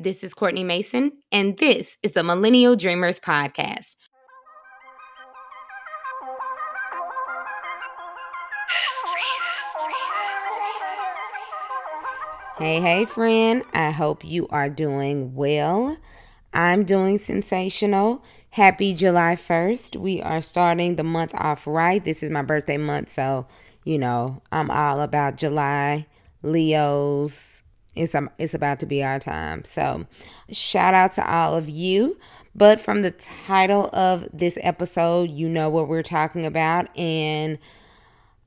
This is Courtney Mason, and this is the Millennial Dreamers Podcast. Hey, hey, friend. I hope you are doing well. I'm doing sensational. Happy July 1st. We are starting the month off right. This is my birthday month, so, you know, I'm all about July, Leos. It's, um, it's about to be our time. So, shout out to all of you. But from the title of this episode, you know what we're talking about. And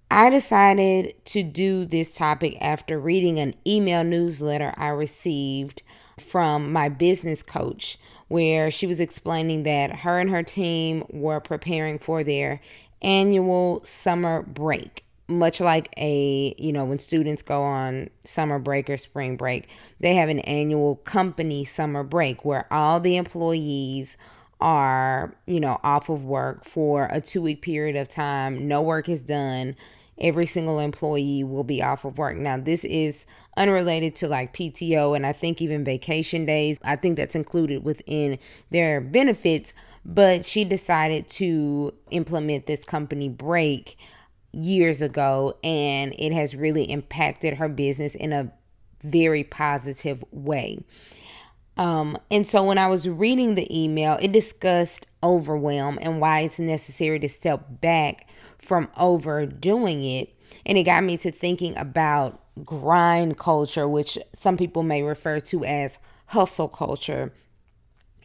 I decided to do this topic after reading an email newsletter I received from my business coach, where she was explaining that her and her team were preparing for their annual summer break. Much like a, you know, when students go on summer break or spring break, they have an annual company summer break where all the employees are, you know, off of work for a two week period of time. No work is done every single employee will be off of work. Now, this is unrelated to like PTO and I think even vacation days. I think that's included within their benefits, but she decided to implement this company break years ago and it has really impacted her business in a very positive way. Um, and so when I was reading the email, it discussed overwhelm and why it's necessary to step back from overdoing it. And it got me to thinking about grind culture, which some people may refer to as hustle culture,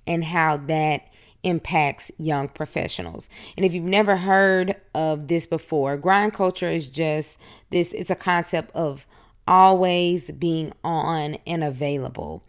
and how that impacts young professionals. And if you've never heard of this before, grind culture is just this it's a concept of always being on and available.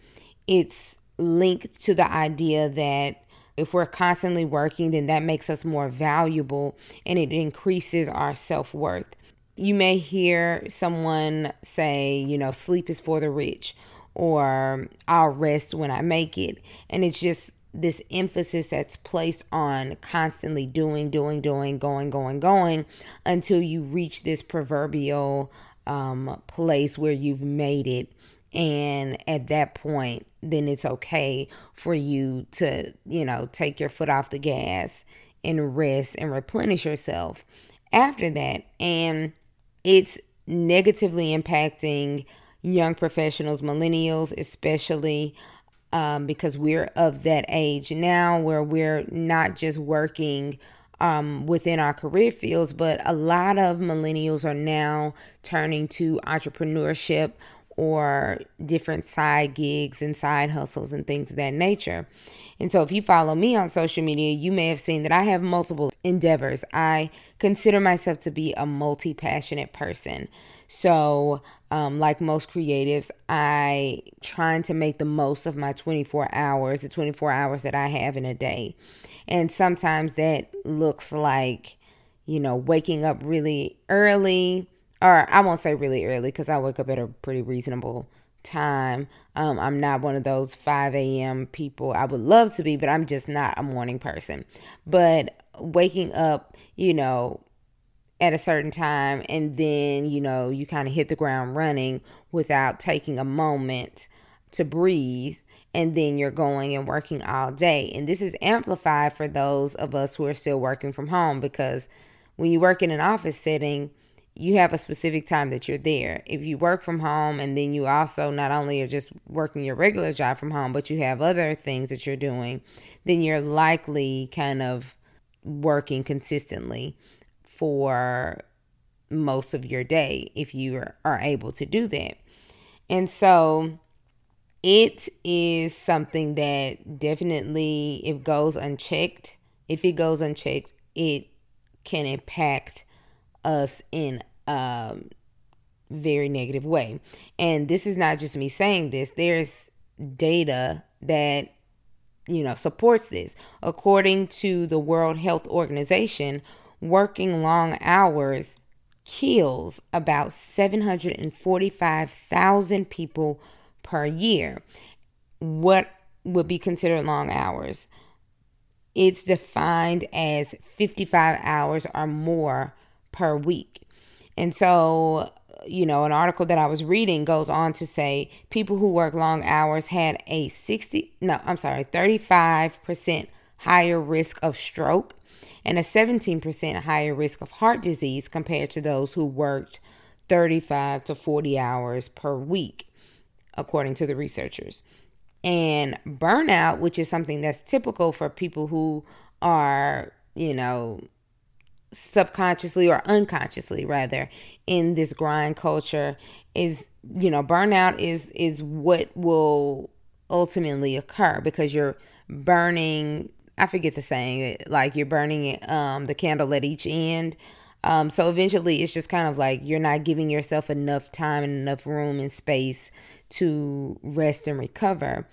It's linked to the idea that if we're constantly working, then that makes us more valuable and it increases our self worth. You may hear someone say, you know, sleep is for the rich, or I'll rest when I make it. And it's just this emphasis that's placed on constantly doing, doing, doing, going, going, going until you reach this proverbial um, place where you've made it. And at that point then it's okay for you to you know take your foot off the gas and rest and replenish yourself after that. And it's negatively impacting young professionals millennials especially um, because we're of that age now where we're not just working um, within our career fields, but a lot of millennials are now turning to entrepreneurship or different side gigs and side hustles and things of that nature. And so, if you follow me on social media, you may have seen that I have multiple endeavors. I consider myself to be a multi passionate person. So, um, like most creatives, I trying to make the most of my 24 hours, the 24 hours that I have in a day. And sometimes that looks like, you know, waking up really early, or I won't say really early because I wake up at a pretty reasonable time. Um, I'm not one of those 5 a.m. people. I would love to be, but I'm just not a morning person. But waking up, you know, at a certain time and then, you know, you kind of hit the ground running without taking a moment to breathe and then you're going and working all day. And this is amplified for those of us who are still working from home because when you work in an office setting, you have a specific time that you're there. If you work from home and then you also not only are just working your regular job from home, but you have other things that you're doing, then you're likely kind of working consistently for most of your day if you are able to do that. And so it is something that definitely, if goes unchecked, if it goes unchecked, it can impact us in a very negative way. And this is not just me saying this, there's data that you know supports this. According to the World Health Organization, working long hours kills about 745,000 people per year. What would be considered long hours? It's defined as 55 hours or more per week. And so, you know, an article that I was reading goes on to say people who work long hours had a 60, no, I'm sorry, 35% higher risk of stroke and a 17% higher risk of heart disease compared to those who worked 35 to 40 hours per week, according to the researchers. And burnout, which is something that's typical for people who are, you know, subconsciously or unconsciously rather in this grind culture is you know burnout is is what will ultimately occur because you're burning i forget the saying like you're burning um the candle at each end um so eventually it's just kind of like you're not giving yourself enough time and enough room and space to rest and recover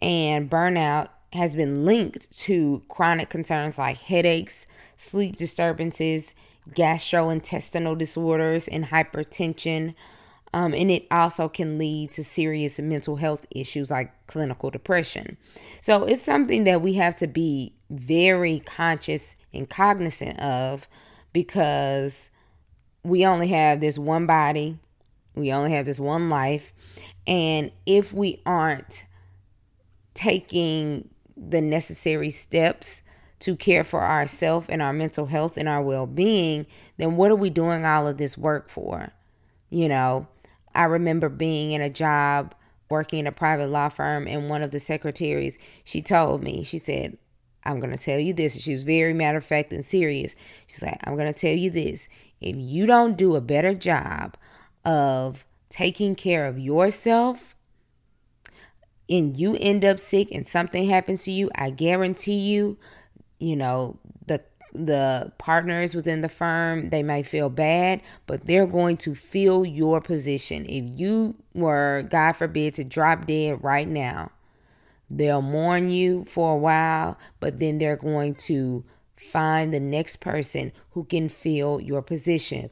and burnout has been linked to chronic concerns like headaches sleep disturbances, gastrointestinal disorders, and hypertension. Um, and it also can lead to serious mental health issues like clinical depression. So it's something that we have to be very conscious and cognizant of because we only have this one body, we only have this one life. And if we aren't taking the necessary steps to care for ourselves and our mental health and our well being, then what are we doing all of this work for? You know, I remember being in a job working in a private law firm, and one of the secretaries, she told me, she said, I'm going to tell you this. She was very matter of fact and serious. She's like, I'm going to tell you this. If you don't do a better job of taking care of yourself, and you end up sick and something happens to you, I guarantee you you know the partners within the firm they may feel bad but they're going to fill your position if you were god forbid to drop dead right now they'll mourn you for a while but then they're going to find the next person who can fill your position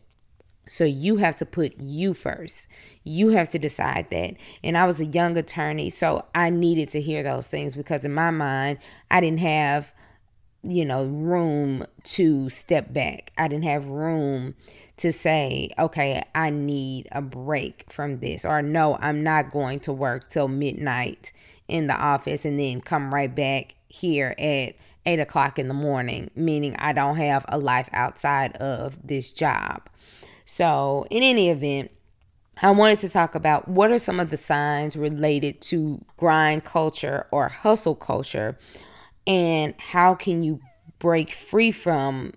so you have to put you first. You have to decide that. And I was a young attorney, so I needed to hear those things because in my mind, I didn't have you know, room to step back. I didn't have room to say, okay, I need a break from this, or no, I'm not going to work till midnight in the office and then come right back here at eight o'clock in the morning, meaning I don't have a life outside of this job. So, in any event, I wanted to talk about what are some of the signs related to grind culture or hustle culture and how can you break free from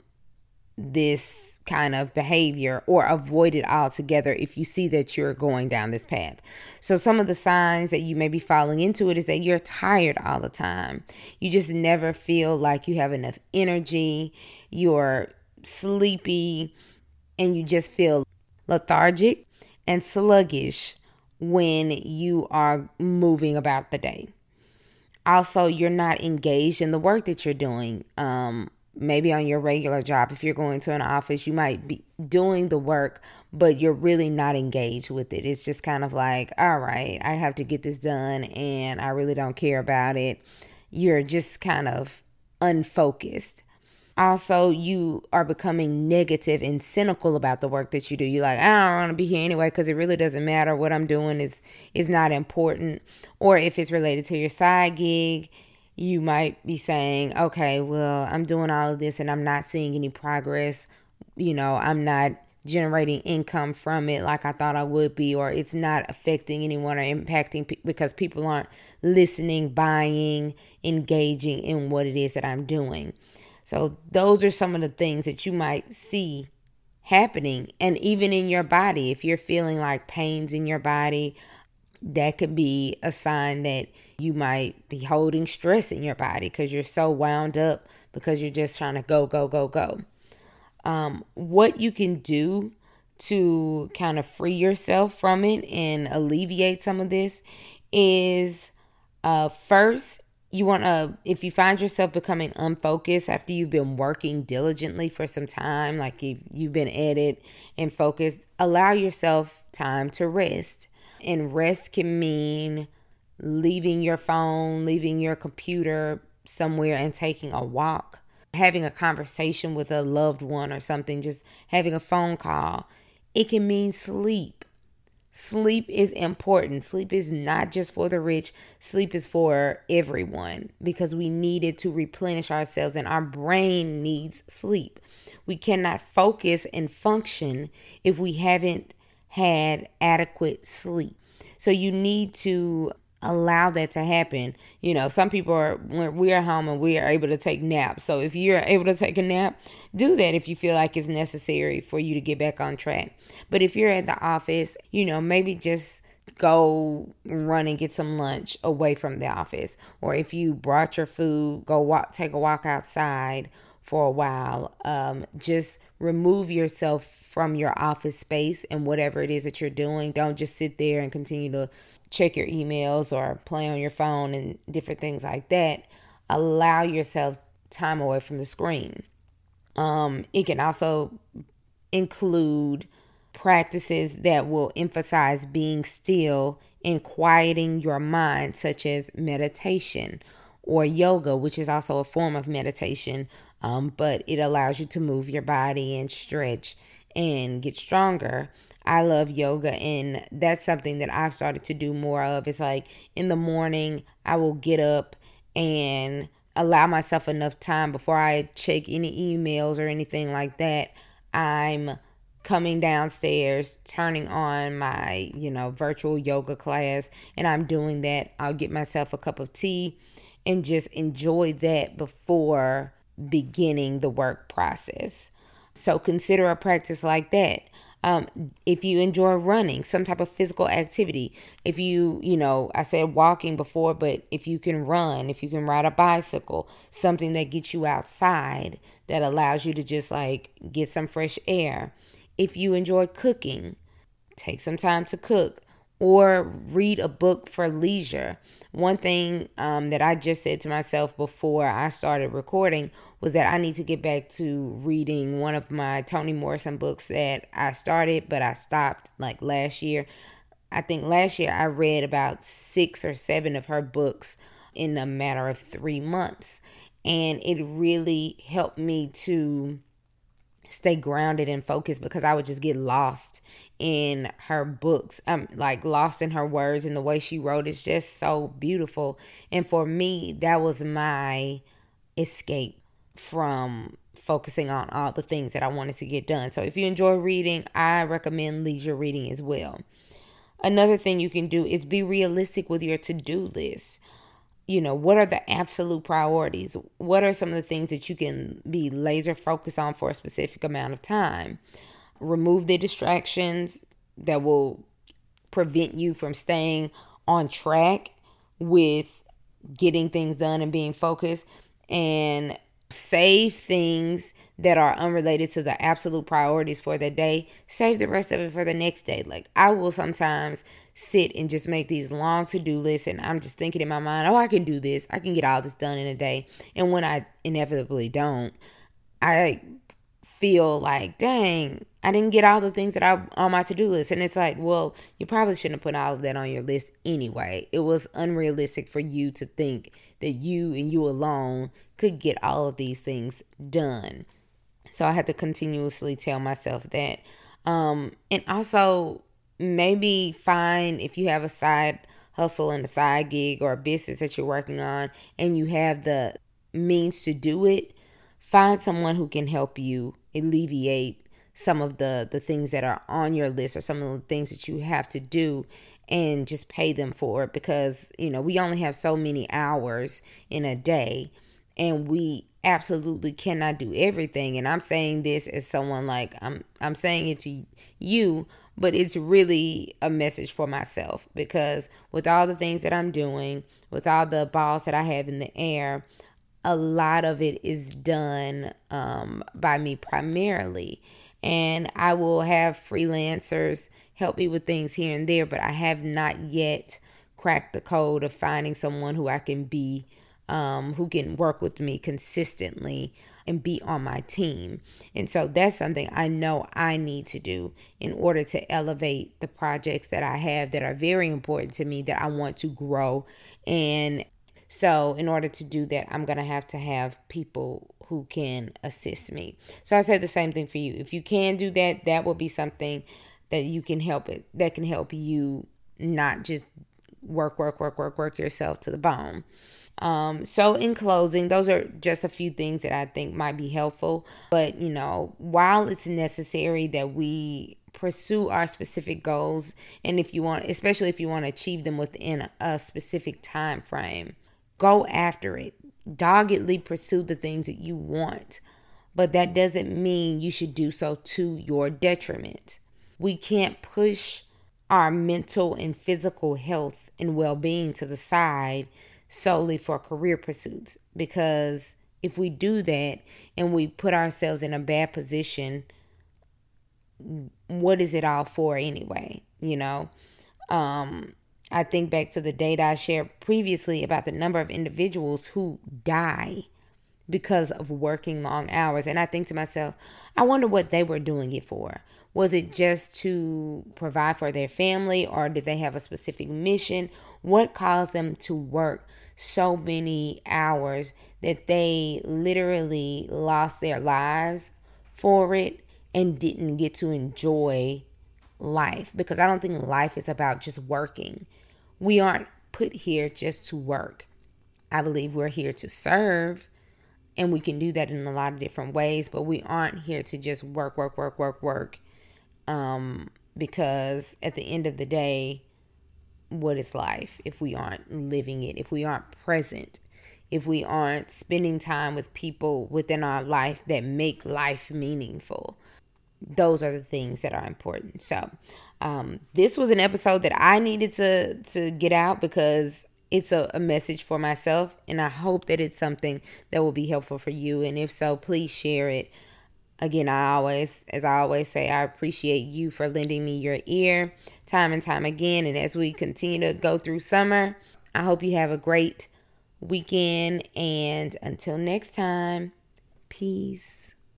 this kind of behavior or avoid it altogether if you see that you're going down this path. So, some of the signs that you may be falling into it is that you're tired all the time. You just never feel like you have enough energy, you're sleepy, and you just feel lethargic and sluggish when you are moving about the day also you're not engaged in the work that you're doing. Um maybe on your regular job if you're going to an office you might be doing the work but you're really not engaged with it. It's just kind of like all right i have to get this done and i really don't care about it. You're just kind of unfocused also you are becoming negative and cynical about the work that you do. You're like i don't want to be here anyway because it really doesn't matter. What i'm doing is is not important. Or if it's related to your side gig you might be saying okay well i'm doing all of this and i'm not seeing any progress. You know i'm not generating income from it like i thought i would be or it's not affecting anyone or impacting pe- because people aren't listening buying engaging in what it is that i'm doing so, those are some of the things that you might see happening. And even in your body, if you're feeling like pains in your body, that could be a sign that you might be holding stress in your body because you're so wound up because you're just trying to go, go, go, go. Um, what you can do to kind of free yourself from it and alleviate some of this is uh, first you want to if you find yourself becoming unfocused after you've been working diligently for some time like you've, you've been at it and focused allow yourself time to rest. And rest can mean leaving your phone leaving your computer somewhere and taking a walk having a conversation with a loved one or something just having a phone call. It can mean sleep Sleep is important. Sleep is not just for the rich, sleep is for everyone because we need it to replenish ourselves and our brain needs sleep. We cannot focus and function if we haven't had adequate sleep. So you need to allow that to happen. You know, some people are when we are home and we are able to take naps. So if you're able to take a nap, do that if you feel like it's necessary for you to get back on track. But if you're at the office, you know, maybe just go run and get some lunch away from the office. Or if you brought your food, go walk take a walk outside for a while. Um, just remove yourself from your office space and whatever it is that you're doing. Don't just sit there and continue to check your emails or play on your phone and different things like that. Allow yourself time away from the screen. Um, it can also include practices that will emphasize being still and quieting your mind, such as meditation or yoga, which is also a form of meditation, um, but it allows you to move your body and stretch and get stronger. I love yoga, and that's something that I've started to do more of. It's like in the morning, I will get up and allow myself enough time before I check any emails or anything like that. I'm coming downstairs, turning on my, you know, virtual yoga class, and I'm doing that. I'll get myself a cup of tea and just enjoy that before beginning the work process. So consider a practice like that. Um, if you enjoy running, some type of physical activity, if you, you know, I said walking before, but if you can run, if you can ride a bicycle, something that gets you outside that allows you to just like get some fresh air. If you enjoy cooking, take some time to cook or read a book for leisure. One thing um, that I just said to myself before I started recording was that I need to get back to reading one of my Toni Morrison books that I started, but I stopped like last year. I think last year I read about six or seven of her books in a matter of three months. And it really helped me to stay grounded and focused because I would just get lost in her books. I'm like lost in her words and the way she wrote is just so beautiful. And for me, that was my escape from focusing on all the things that I wanted to get done. So if you enjoy reading, I recommend leisure reading as well. Another thing you can do is be realistic with your to-do list. You know, what are the absolute priorities? What are some of the things that you can be laser focused on for a specific amount of time? remove the distractions that will prevent you from staying on track with getting things done and being focused and save things that are unrelated to the absolute priorities for the day save the rest of it for the next day like i will sometimes sit and just make these long to-do lists and i'm just thinking in my mind oh i can do this i can get all this done in a day and when i inevitably don't i feel like, dang, I didn't get all the things that I on my to-do list. And it's like, well, you probably shouldn't have put all of that on your list anyway. It was unrealistic for you to think that you and you alone could get all of these things done. So I had to continuously tell myself that. Um, and also maybe find if you have a side hustle and a side gig or a business that you're working on and you have the means to do it, find someone who can help you alleviate some of the the things that are on your list or some of the things that you have to do and just pay them for it because you know we only have so many hours in a day and we absolutely cannot do everything and I'm saying this as someone like I'm I'm saying it to you but it's really a message for myself because with all the things that I'm doing with all the balls that I have in the air a lot of it is done um, by me primarily. And I will have freelancers help me with things here and there, but I have not yet cracked the code of finding someone who I can be, um, who can work with me consistently and be on my team. And so that's something I know I need to do in order to elevate the projects that I have that are very important to me that I want to grow and so, in order to do that, I'm going to have to have people who can assist me. So, I say the same thing for you. If you can do that, that will be something that you can help it that can help you not just work work work work work yourself to the bone. Um, so in closing those are just a few things that i think might be helpful. But you know while it's necessary that we pursue our specific goals and if you want especially if you want to achieve them within a specific time frame go after it. Doggedly pursue the things that you want. But that doesn't mean you should do so to your detriment. We can't push our mental and physical health and well-being to the side solely for career pursuits because if we do that and we put ourselves in a bad position what is it all for anyway? You know, um, I think back to the data I shared previously about the number of individuals who die because of working long hours. And I think to myself, I wonder what they were doing it for. Was it just to provide for their family or did they have a specific mission? What caused them to work so many hours that they literally lost their lives for it and didn't get to enjoy life because I don't think life is about just working. We aren't put here just to work. I believe we're here to serve and we can do that in a lot of different ways, but we aren't here to just work, work, work, work, work. Um, because at the end of the day, what is life if we aren't living it, if we aren't present, if we aren't spending time with people within our life that make life meaningful? those are the things that are important. So, um, this was an episode that I needed to to get out because it's a, a message for myself, and I hope that it's something that will be helpful for you. And if so, please share it. Again, I always, as I always say, I appreciate you for lending me your ear time and time again. And as we continue to go through summer, I hope you have a great weekend. And until next time, peace.